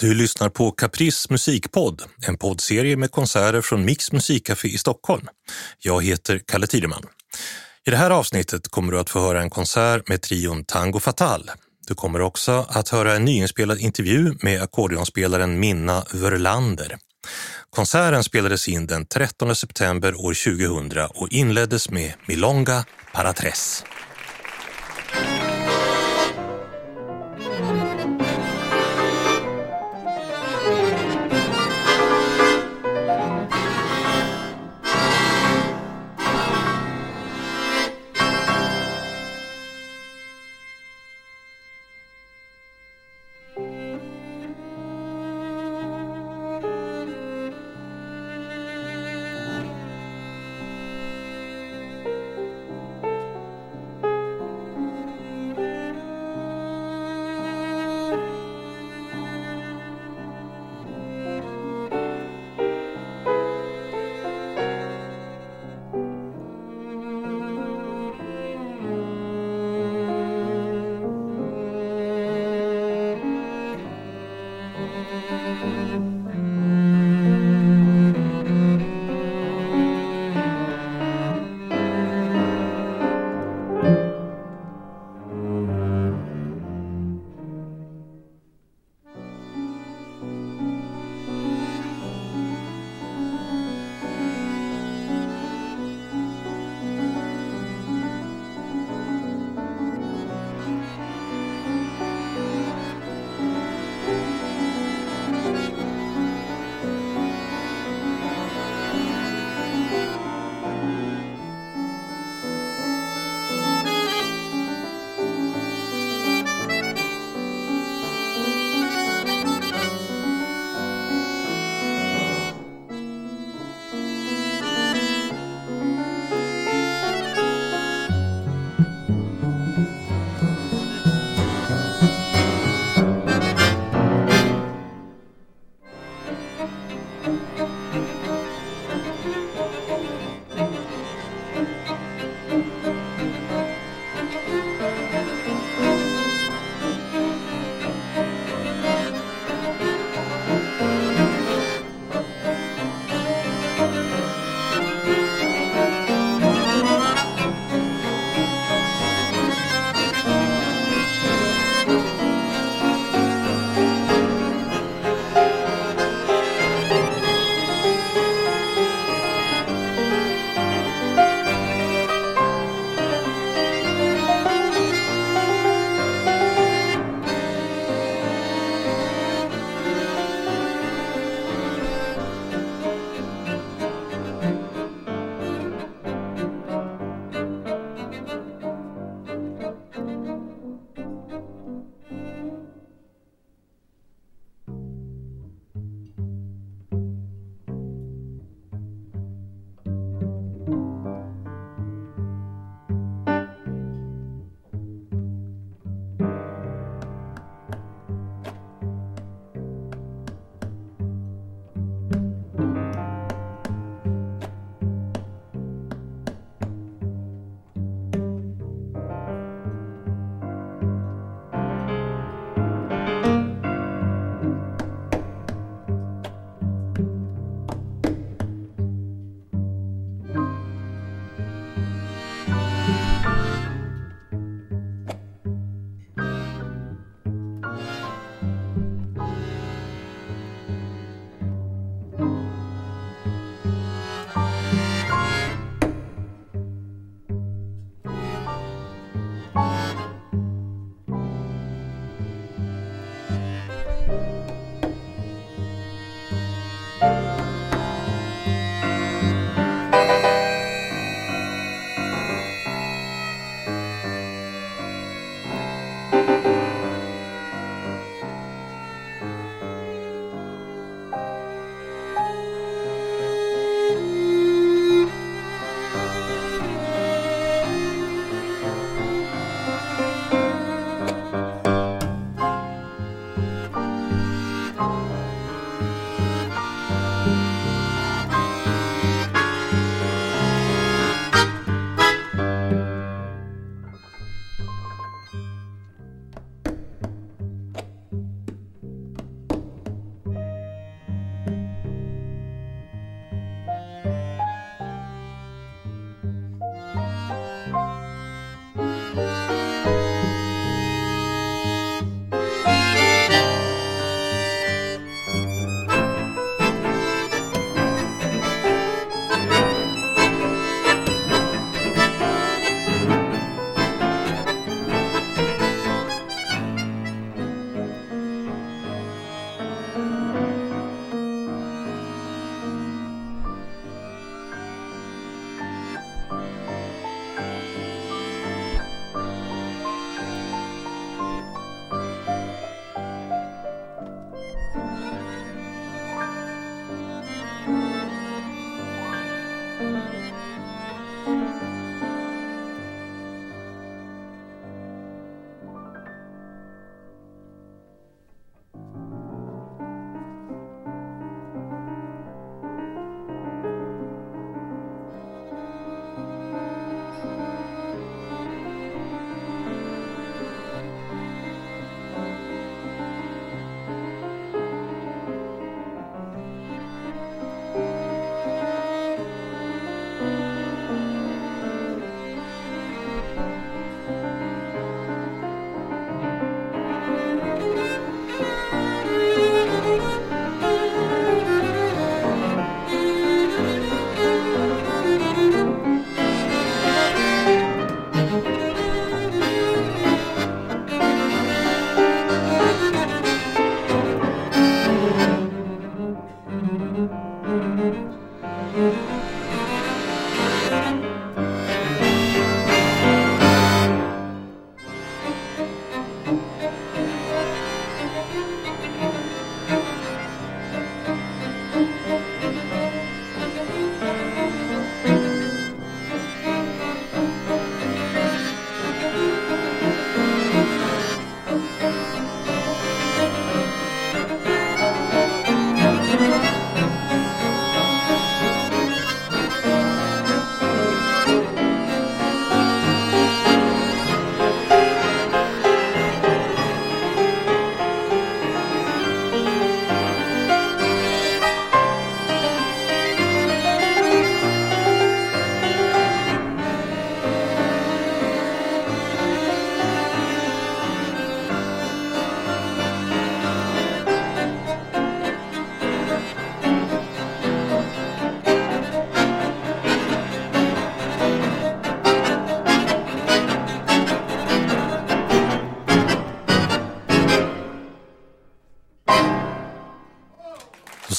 Du lyssnar på Caprice musikpodd, en poddserie med konserter från Mix musikcafé i Stockholm. Jag heter Kalle Tideman. I det här avsnittet kommer du att få höra en konsert med trion Tango Fatal. Du kommer också att höra en nyinspelad intervju med ackordeonspelaren Minna Wörlander. Konserten spelades in den 13 september år 2000 och inleddes med Milonga para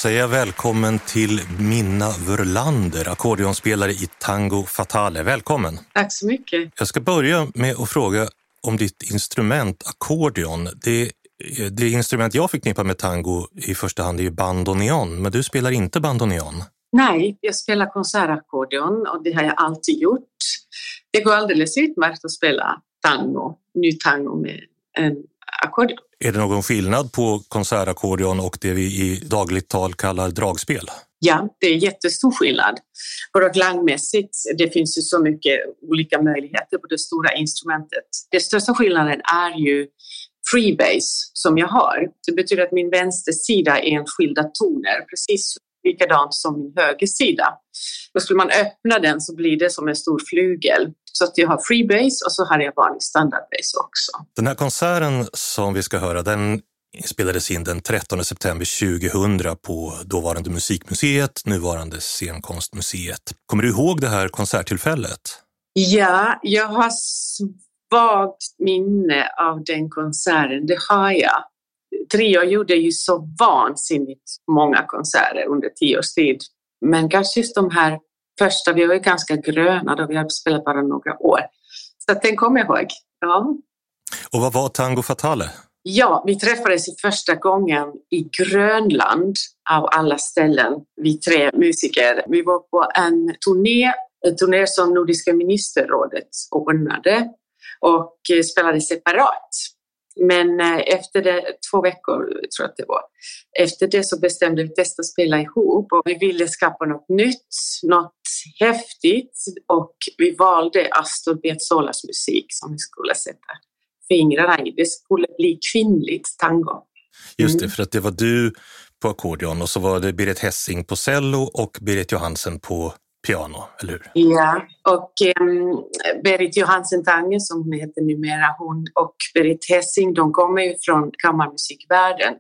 säger jag välkommen till Minna Wörlander, ackordeonspelare i Tango Fatale. Välkommen! Tack så mycket! Jag ska börja med att fråga om ditt instrument ackordeon. Det, det instrument jag förknippar med tango i första hand är ju bandoneon, men du spelar inte bandoneon? Nej, jag spelar konsertackordeon och det har jag alltid gjort. Det går alldeles utmärkt att spela tango, ny tango med en ackordeon. Är det någon skillnad på konsertackordion och det vi i dagligt tal kallar dragspel? Ja, det är jättestor skillnad. Bara klangmässigt, det finns ju så mycket olika möjligheter på det stora instrumentet. Den största skillnaden är ju freebase som jag har. Det betyder att min vänstersida är enskilda toner, precis likadant som min högersida. Och skulle man öppna den så blir det som en stor flygel. Så att jag har freebase och så har jag vanlig standardbase också. Den här konserten som vi ska höra, den spelades in den 13 september 2000 på dåvarande Musikmuseet, nuvarande Scenkonstmuseet. Kommer du ihåg det här konserttillfället? Ja, jag har svagt minne av den konserten, det har jag. Trio gjorde ju så vansinnigt många konserter under tio års tid. Men kanske just de här första, vi var ju ganska gröna då, vi hade spelat bara några år. Så den kommer jag ihåg. Ja. Och vad var Tango Fatale? Ja, vi träffades första gången i Grönland av alla ställen, vi tre musiker. Vi var på en turné, en turné som Nordiska ministerrådet ordnade och spelade separat. Men eh, efter det, två veckor tror jag att det var, efter det så bestämde vi oss testa spela ihop och vi ville skapa något nytt, något häftigt och vi valde Astor Piazzolas musik som vi skulle sätta fingrarna i. Det skulle bli kvinnligt tango. Just det, mm. för att det var du på ackordeon och så var det Berit Hessing på cello och Berit Johansen på piano, eller hur? Ja, och um, Berit Johansen Tange som hon heter numera, hon och Berit Hessing, de kommer ju från kammarmusikvärlden.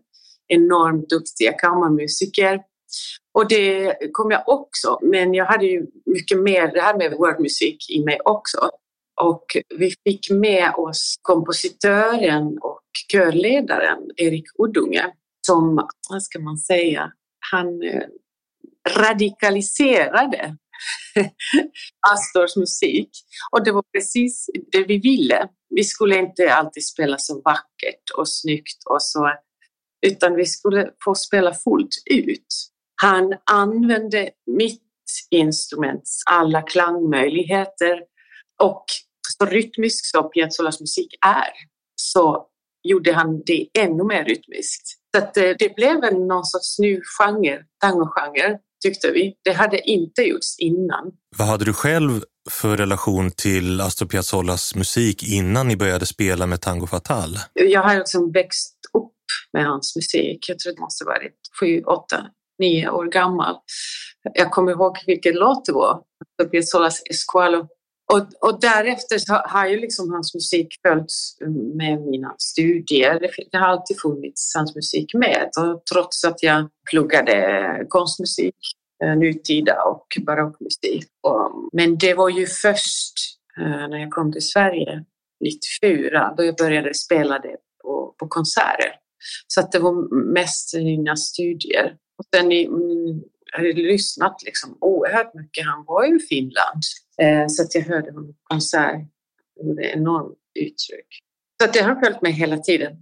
Enormt duktiga kammarmusiker. Och det kom jag också, men jag hade ju mycket mer det här med worldmusik i mig också. Och vi fick med oss kompositören och körledaren Erik Uddunge som, vad ska man säga, han eh, radikaliserade Astors musik. Och det var precis det vi ville. Vi skulle inte alltid spela så vackert och snyggt och så, utan vi skulle få spela fullt ut. Han använde mitt instruments alla klangmöjligheter och så rytmisk som Piazzolas musik är så gjorde han det ännu mer rytmiskt. Så att det, det blev en någon sorts ny genre, tangogenre tyckte vi. Det hade inte gjorts innan. Vad hade du själv för relation till Astor Piazzolas musik innan ni började spela med Tango Fatal? Jag har liksom växt upp med hans musik. Jag tror det måste varit sju, åtta, nio år gammal. Jag kommer ihåg vilken låt det var. Astor Piazzolas Esqualo. Och, och därefter så har ju liksom hans musik följts mm, med mina studier. Det, det har alltid funnits hans musik med. Och trots att jag pluggade konstmusik, eh, nutida och barockmusik. Men det var ju först eh, när jag kom till Sverige 94 då jag började spela det på, på konserter. Så att det var mest mina studier. Och sen i, mm, hade lyssnat liksom oerhört mycket. Han var ju i Finland. Eh, så att jag hörde honom på konsert. Det gjorde enormt uttryck. Så att det har följt mig hela tiden.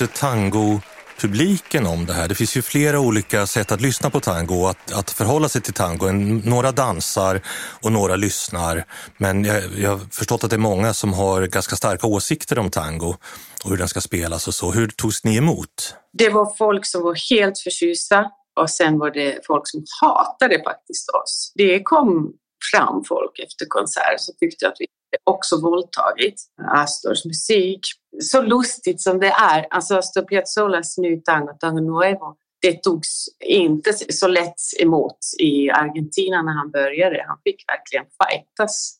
Tyckte tango-publiken om det här? Det finns ju flera olika sätt att lyssna på tango och att, att förhålla sig till tango. Några dansar och några lyssnar. Men jag, jag har förstått att det är många som har ganska starka åsikter om tango och hur den ska spelas och så. Hur togs ni emot? Det var folk som var helt förtjusta och sen var det folk som hatade faktiskt oss. Det kom fram folk efter konsert som tyckte att vi också våldtagit Astors musik. Så lustigt som det är, alltså Astor Piazzolas Nu Tango, Tango Nuevo, det togs inte så lätt emot i Argentina när han började. Han fick verkligen fightas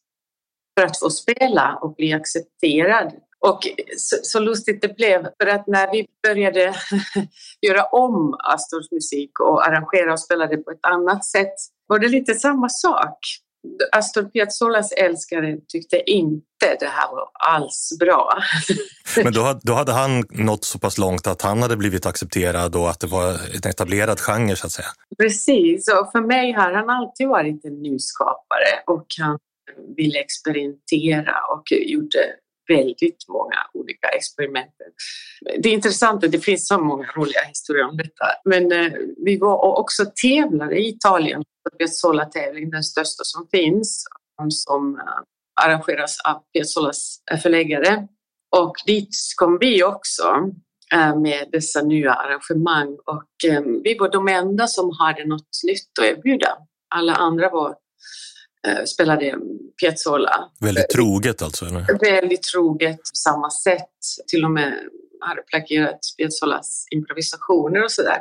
för att få spela och bli accepterad. Och så, så, lustigt det blev, för att när vi började göra om Astors musik och arrangera och spela det på ett annat sätt var det lite samma sak. Astor Piazzolas älskare tyckte inte det här var alls bra. Men då hade, då hade han nått så pass långt att han hade blivit accepterad och att det var en etablerad genre så att säga? Precis, och för mig har han alltid varit en nyskapare och han ville experimentera och gjorde väldigt många olika experiment. Det är intressant att det finns så många roliga historier om detta. Men eh, vi var också tävlade i Italien på Piazzolla-tävling, den största som finns, som eh, arrangeras av Piazzollas eh, förläggare. Och dit kom vi också eh, med dessa nya arrangemang och eh, vi var de enda som hade något nytt att erbjuda. Alla andra var spelade Piazzolla. Väldigt troget alltså? Eller? Väldigt troget, på samma sätt. Till och med hade plagierat Piazzolas improvisationer och sådär.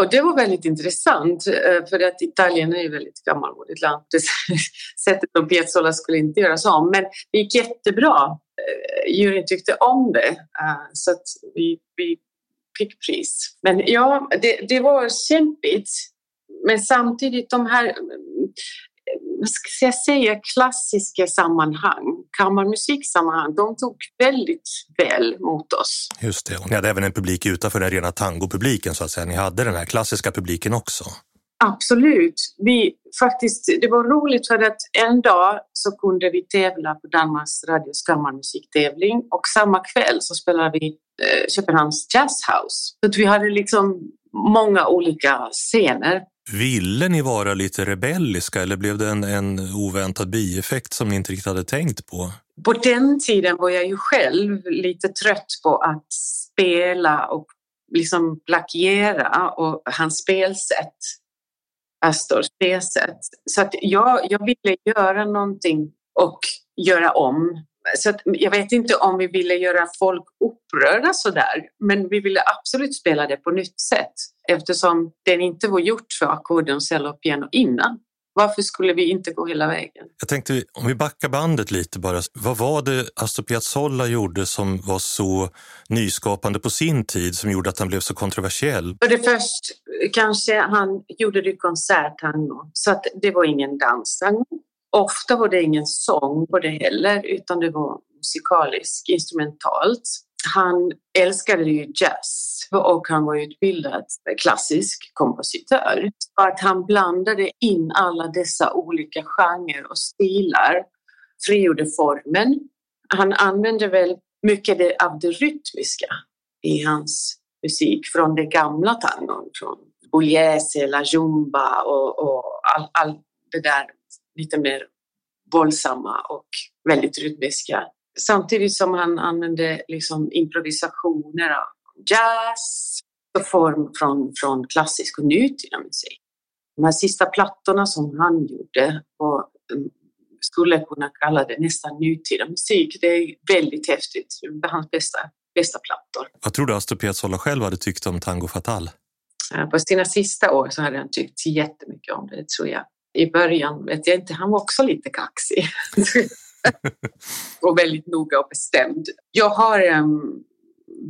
Och det var väldigt intressant eh, för att Italien är ju väldigt gammalmodigt land. Det sättet som Piazzolla skulle inte göras om. Men det gick jättebra. Eh, juryn tyckte om det så att vi, vi fick pris. Men ja, det, det var kämpigt. Men samtidigt de här ska jag säga, klassiska sammanhang, kammarmusiksammanhang, de tog väldigt väl mot oss. Just det, och ni hade även en publik utanför den rena tangopubliken så att säga. Ni hade den här klassiska publiken också. Absolut. Vi, faktiskt, det var roligt för att en dag så kunde vi tävla på Danmarks Radios kammarmusiktävling och samma kväll så spelade vi eh, Köpenhamns Jazzhouse. Så vi hade liksom många olika scener. Ville ni vara lite rebelliska eller blev det en, en oväntad bieffekt som ni inte riktigt hade tänkt på? På den tiden var jag ju själv lite trött på att spela och liksom plagiera och hans spelsätt, Astors spelsätt. Så att jag, jag ville göra någonting och göra om så jag vet inte om vi ville göra folk upprörda sådär, men vi ville absolut spela det på nytt sätt eftersom den inte var gjort för ackorden, cello och piano innan. Varför skulle vi inte gå hela vägen? Jag tänkte, om vi backar bandet lite bara. Vad var det Astor Piazzolla gjorde som var så nyskapande på sin tid som gjorde att han blev så kontroversiell? För det först kanske han gjorde det konserttango, så att det var ingen danstango. Ofta var det ingen sång på det heller, utan det var musikaliskt, instrumentalt. Han älskade ju jazz och han var utbildad klassisk kompositör. Så att han blandade in alla dessa olika genrer och stilar, frigjorde formen. Han använde väl mycket av det rytmiska i hans musik från det gamla tangon, från Pugliese, La Jumba och, och allt all det där lite mer våldsamma och väldigt rytmiska. Samtidigt som han använde liksom improvisationer av jazz och form från, från klassisk och nutida musik. De här sista plattorna som han gjorde var, mm, skulle kunna kalla det nästan nutida musik. Det är väldigt häftigt. Det är hans bästa, bästa plattor. Vad tror du Astor Piazzolla själv hade tyckt om Tango Fatal? På sina sista år så hade han tyckt jättemycket om det, tror jag i början vet jag inte, han var också lite kaxig. och väldigt noga och bestämd. Jag har um,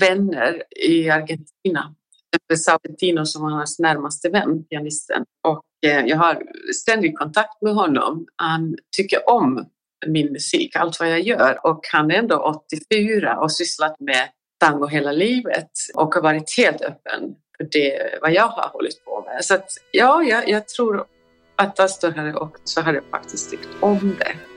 vänner i Argentina. Sabatino som var hans närmaste vän, pianisten. Och eh, jag har ständig kontakt med honom. Han tycker om min musik, allt vad jag gör. Och han är ändå 84 och sysslat med tango hela livet och har varit helt öppen för det vad jag har hållit på med. Så att, ja, jag, jag tror att Astor hade åkt så hade jag faktiskt tyckt om det.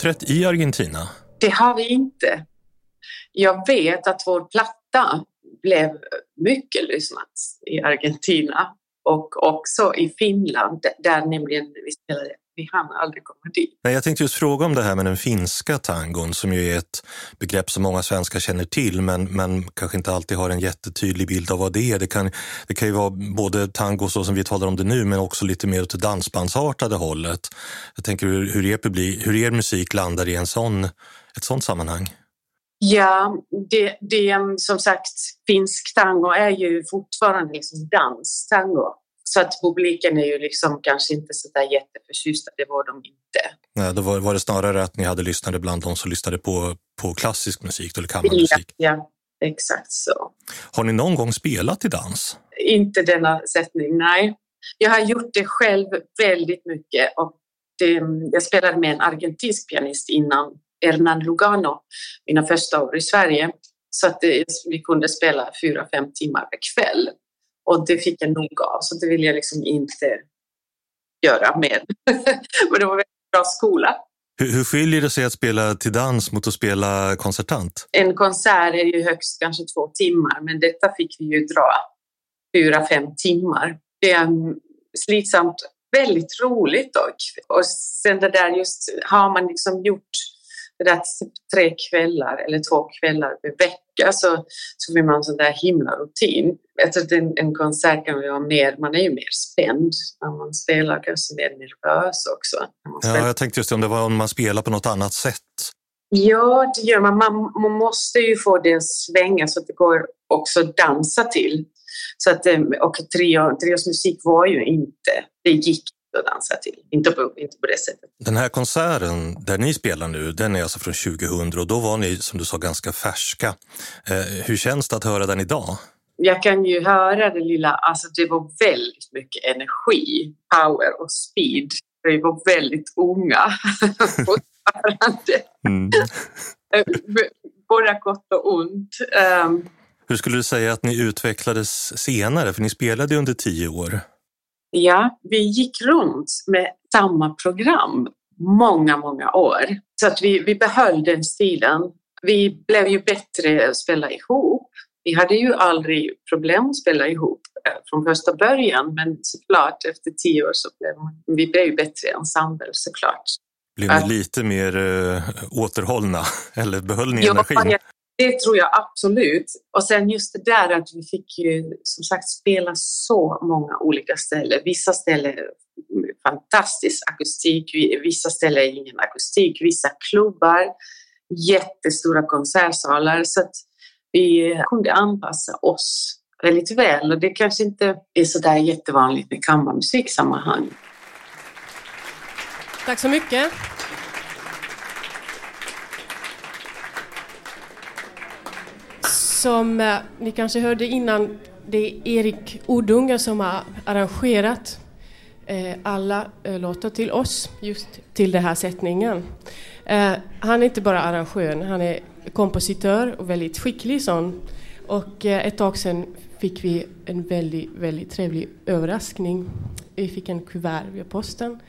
Uppträtt i Argentina? Det har vi inte. Jag vet att vår platta blev mycket lyssnat i Argentina och också i Finland där nämligen vi spelade. Vi hann aldrig komma dit. Nej, jag tänkte just fråga om det här med den finska tangon som ju är ett begrepp som många svenskar känner till men, men kanske inte alltid har en jättetydlig bild av vad det är. Det kan, det kan ju vara både tango så som vi talar om det nu men också lite mer åt det dansbandsartade hållet. Jag tänker hur, hur, er, publik, hur er musik landar i en sån, ett sånt sammanhang. Ja, det, det som sagt, finsk tango är ju fortfarande liksom danstango. Så att publiken är ju liksom kanske inte så där jätteförtjusta, det var de inte. Nej, då var, var det snarare att ni hade lyssnare bland de som lyssnade på, på klassisk musik eller kammarmusik? Ja, ja, exakt så. Har ni någon gång spelat i dans? Inte denna sättning, nej. Jag har gjort det själv väldigt mycket och det, jag spelade med en argentinsk pianist innan Hernan Lugano mina första år i Sverige. Så att det, vi kunde spela fyra, fem timmar per kväll. Och det fick jag nog av, så det vill jag liksom inte göra mer. Men det var en väldigt bra skola. Hur, hur skiljer det sig att spela till dans mot att spela konsertant? En konsert är ju högst kanske två timmar, men detta fick vi ju dra fyra, fem timmar. Det är slitsamt, väldigt roligt dock. Och sen det där just, har man liksom gjort det där tre kvällar eller två kvällar per vecka så, så blir man sån där himla rutin. Att en, en konsert kan vara mer, man är ju mer spänd när man spelar, kanske mer nervös också. Ja, jag tänkte just om det var om man spelar på något annat sätt. Ja, det gör man. Man, man måste ju få det att svänga så att det går också att dansa till. Så att, eh, och trio, trios musik var ju inte, det gick att dansa till. Inte på, inte på det sättet. Den här konserten där ni spelar nu, den är alltså från 2000 och då var ni som du sa ganska färska. Eh, hur känns det att höra den idag? Jag kan ju höra det lilla, alltså det var väldigt mycket energi, power och speed. Vi var väldigt unga fortfarande. Mm. Både gott och ont. Um, hur skulle du säga att ni utvecklades senare? För ni spelade under tio år. Ja, vi gick runt med samma program många, många år. Så att vi, vi behöll den stilen. Vi blev ju bättre att spela ihop. Vi hade ju aldrig problem att spela ihop eh, från första början, men såklart efter tio år så blev vi blev ju bättre ensemble såklart. Blev ni lite mer äh, återhållna eller behöll ni ja, energin? Det tror jag absolut. Och sen just det där att vi fick ju som sagt spela så många olika ställen. Vissa ställen fantastisk akustik, vissa ställen ingen akustik, vissa klubbar, jättestora konsertsalar. Så att vi kunde anpassa oss väldigt väl och det kanske inte är så där jättevanligt med kammarmusiksammanhang. Tack så mycket. Som eh, ni kanske hörde innan, det är Erik Odunga som har arrangerat eh, alla eh, låtar till oss, just till den här sättningen. Eh, han är inte bara arrangör, han är kompositör och väldigt skicklig sån. Och eh, ett tag sedan fick vi en väldigt, väldigt trevlig överraskning. Vi fick en kuvert via posten.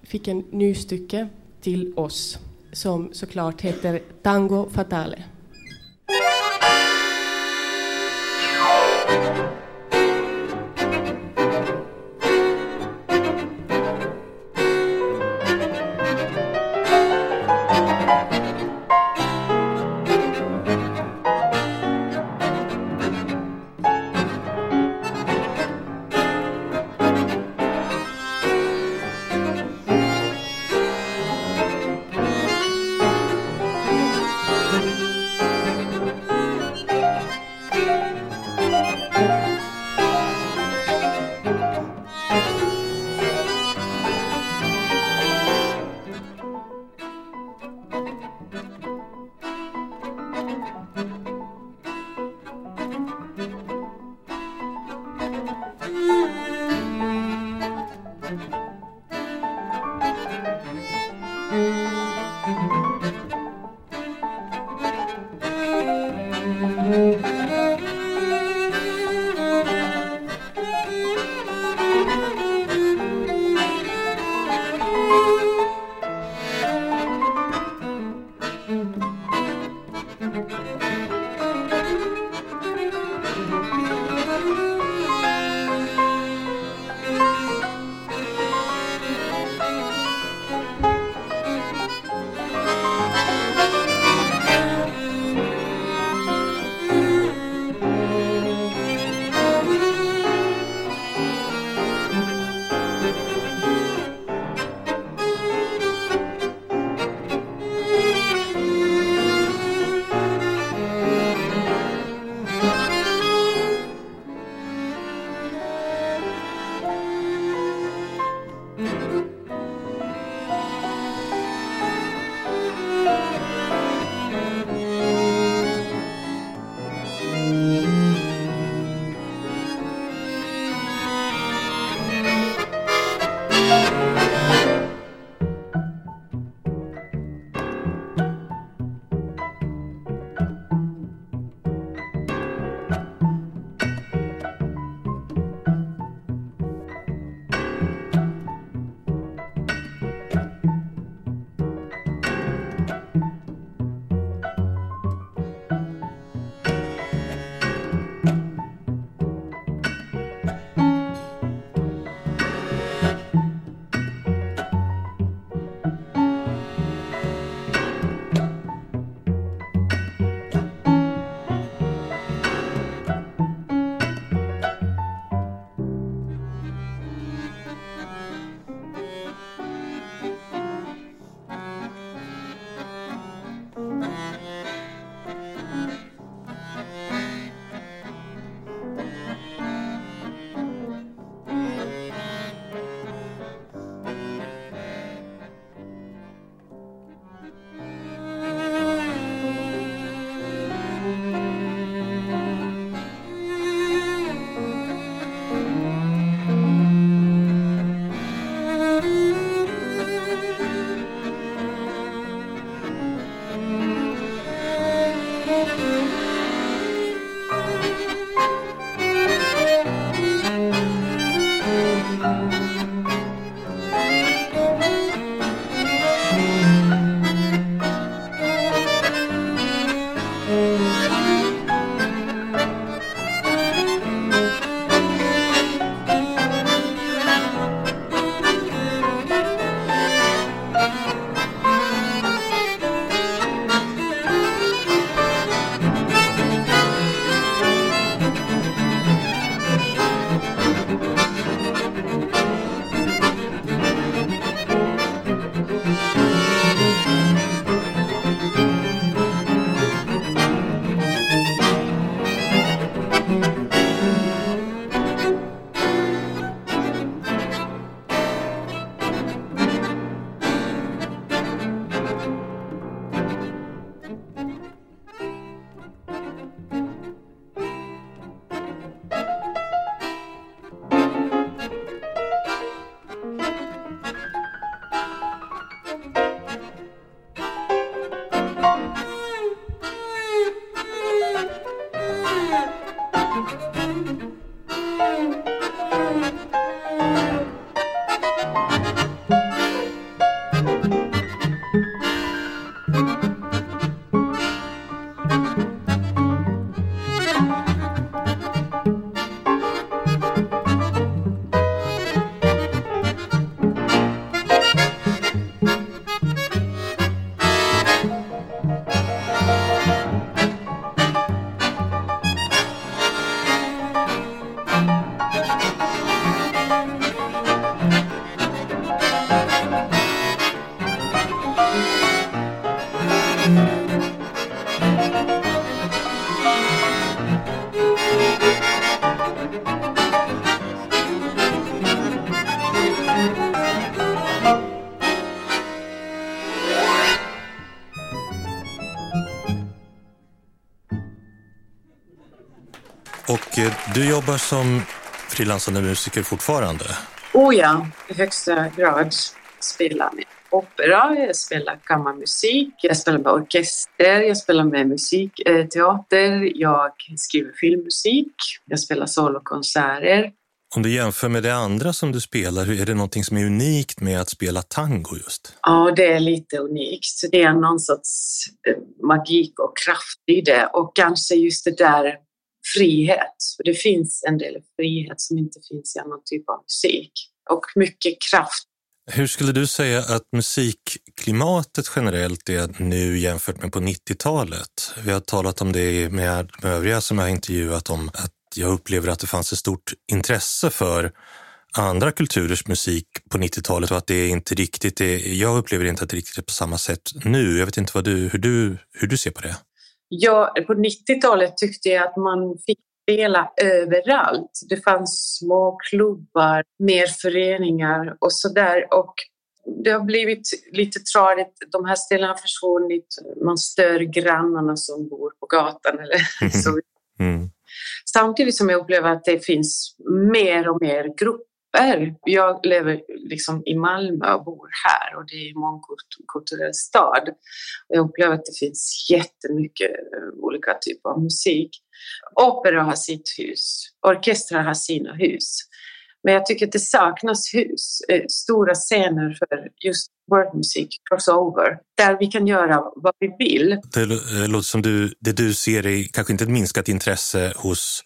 Vi fick en ny stycke till oss som såklart heter Tango Fatale. Du jobbar som frilansande musiker fortfarande? Oh ja, i högsta grad. Spelar med opera, jag spelar kammarmusik, jag spelar med orkester, jag spelar med musikteater, jag skriver filmmusik, jag spelar solokonserter. Om du jämför med det andra som du spelar, är det någonting som är unikt med att spela tango just? Ja, det är lite unikt. Det är någon sorts eh, magik och kraft i det och kanske just det där frihet. Det finns en del frihet som inte finns i annan typ av musik och mycket kraft. Hur skulle du säga att musikklimatet generellt är nu jämfört med på 90-talet? Vi har talat om det med, med övriga som jag har intervjuat om att jag upplever att det fanns ett stort intresse för andra kulturers musik på 90-talet och att det inte riktigt är, jag upplever inte att det riktigt är på samma sätt nu. Jag vet inte vad du, hur, du, hur du ser på det? Ja, på 90-talet tyckte jag att man fick spela överallt. Det fanns små klubbar, mer föreningar och så där. Och det har blivit lite tradigt. De här ställena har försvunnit. Man stör grannarna som bor på gatan eller så. Mm. Samtidigt som jag upplever att det finns mer och mer grupper. Jag lever liksom i Malmö och bor här och det är en mångkulturell stad. Jag upplever att det finns jättemycket eh, olika typer av musik. Opera har sitt hus, orkestrar har sina hus. Men jag tycker att det saknas hus, eh, stora scener för just worldmusik, crossover, där vi kan göra vad vi vill. Det eh, låter som du, det du ser är kanske inte ett minskat intresse hos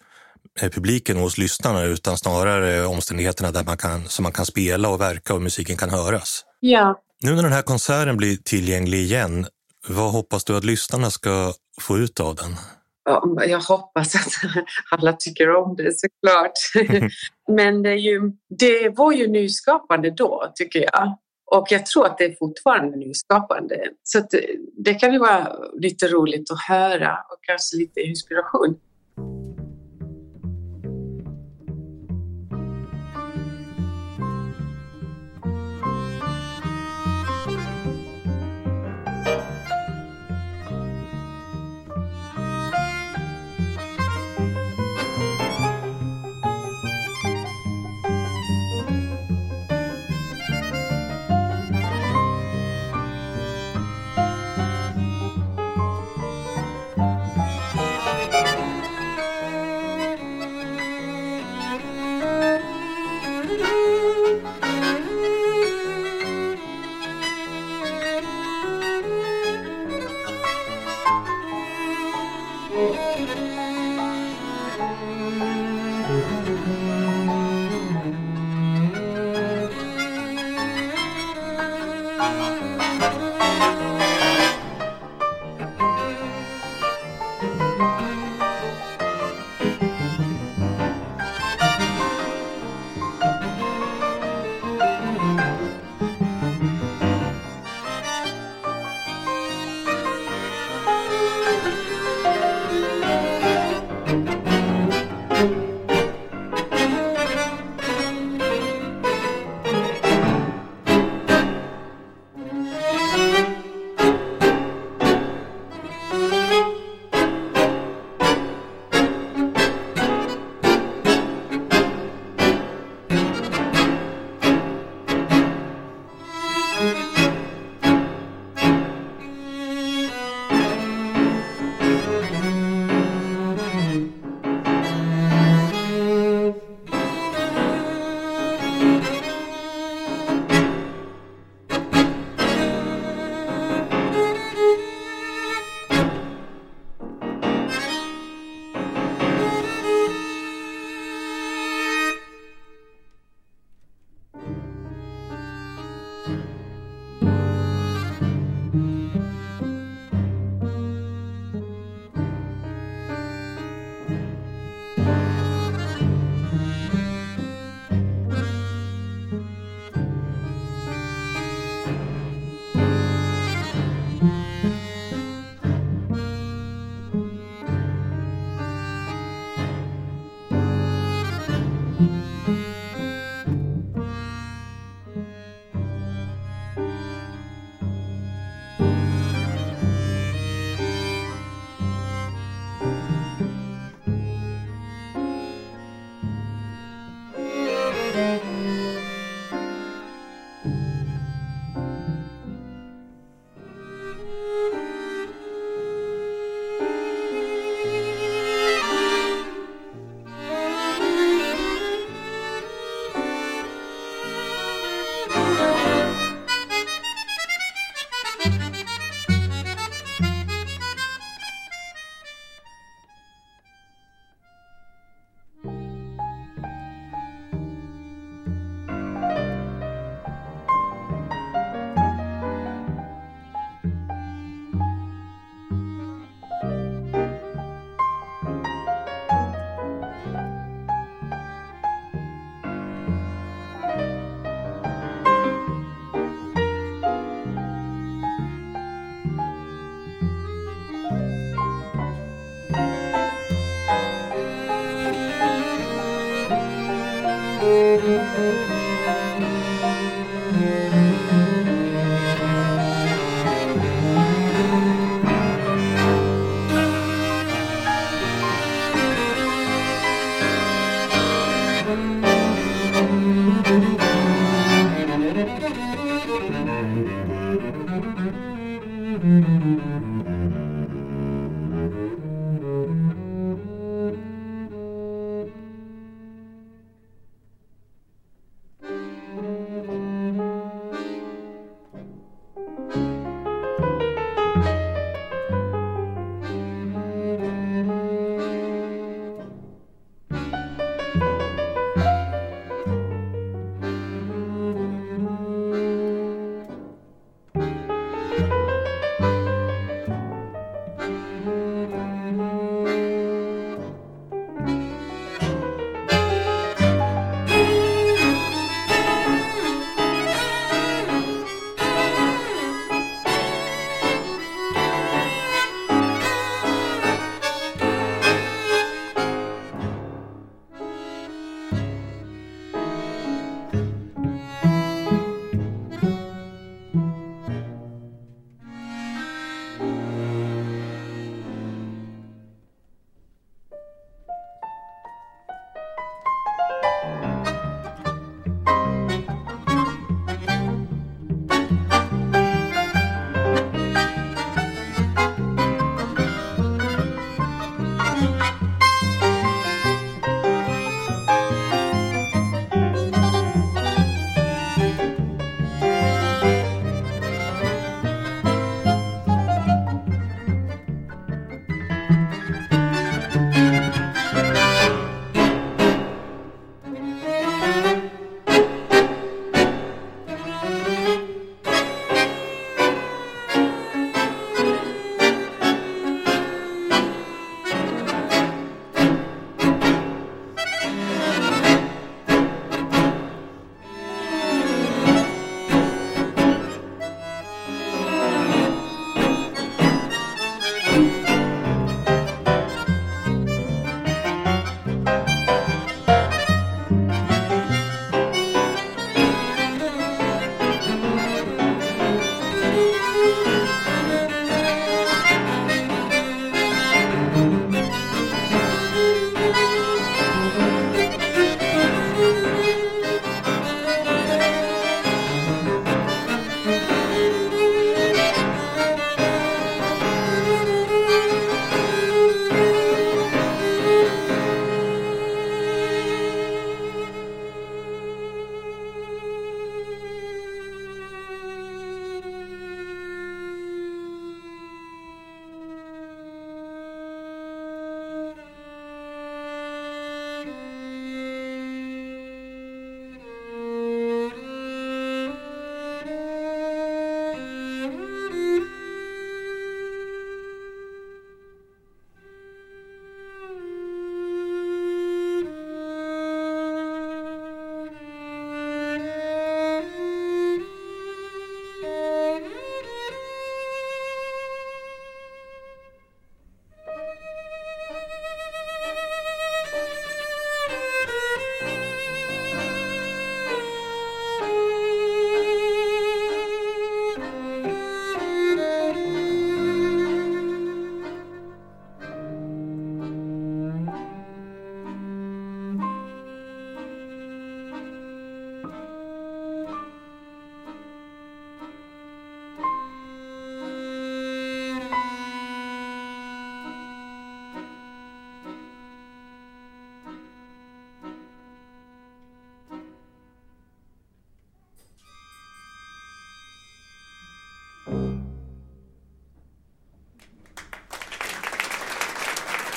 publiken och hos lyssnarna utan snarare omständigheterna där man kan, som man kan spela och verka och musiken kan höras. Ja. Nu när den här konserten blir tillgänglig igen, vad hoppas du att lyssnarna ska få ut av den? jag hoppas att alla tycker om det såklart. Men det, ju, det var ju nyskapande då tycker jag. Och jag tror att det är fortfarande nyskapande. Så det, det kan ju vara lite roligt att höra och kanske lite inspiration.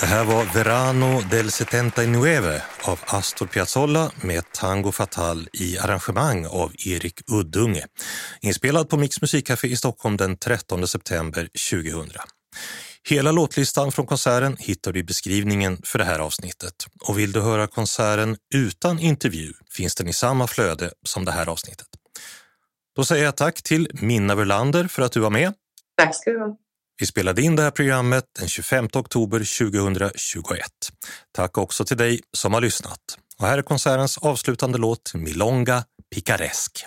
Det här var Verano del 79 av Astor Piazzolla med Tango Fatal i arrangemang av Erik Uddunge. Inspelad på Mix Musikcafé i Stockholm den 13 september 2000. Hela låtlistan från konserten hittar du i beskrivningen för det här avsnittet. Och vill du höra konserten utan intervju finns den i samma flöde som det här avsnittet. Då säger jag tack till Minna Verlander för att du var med. Tack ska du ha. Vi spelade in det här programmet den 25 oktober 2021. Tack också till dig som har lyssnat. Och här är konsertens avslutande låt Milonga Picaresque.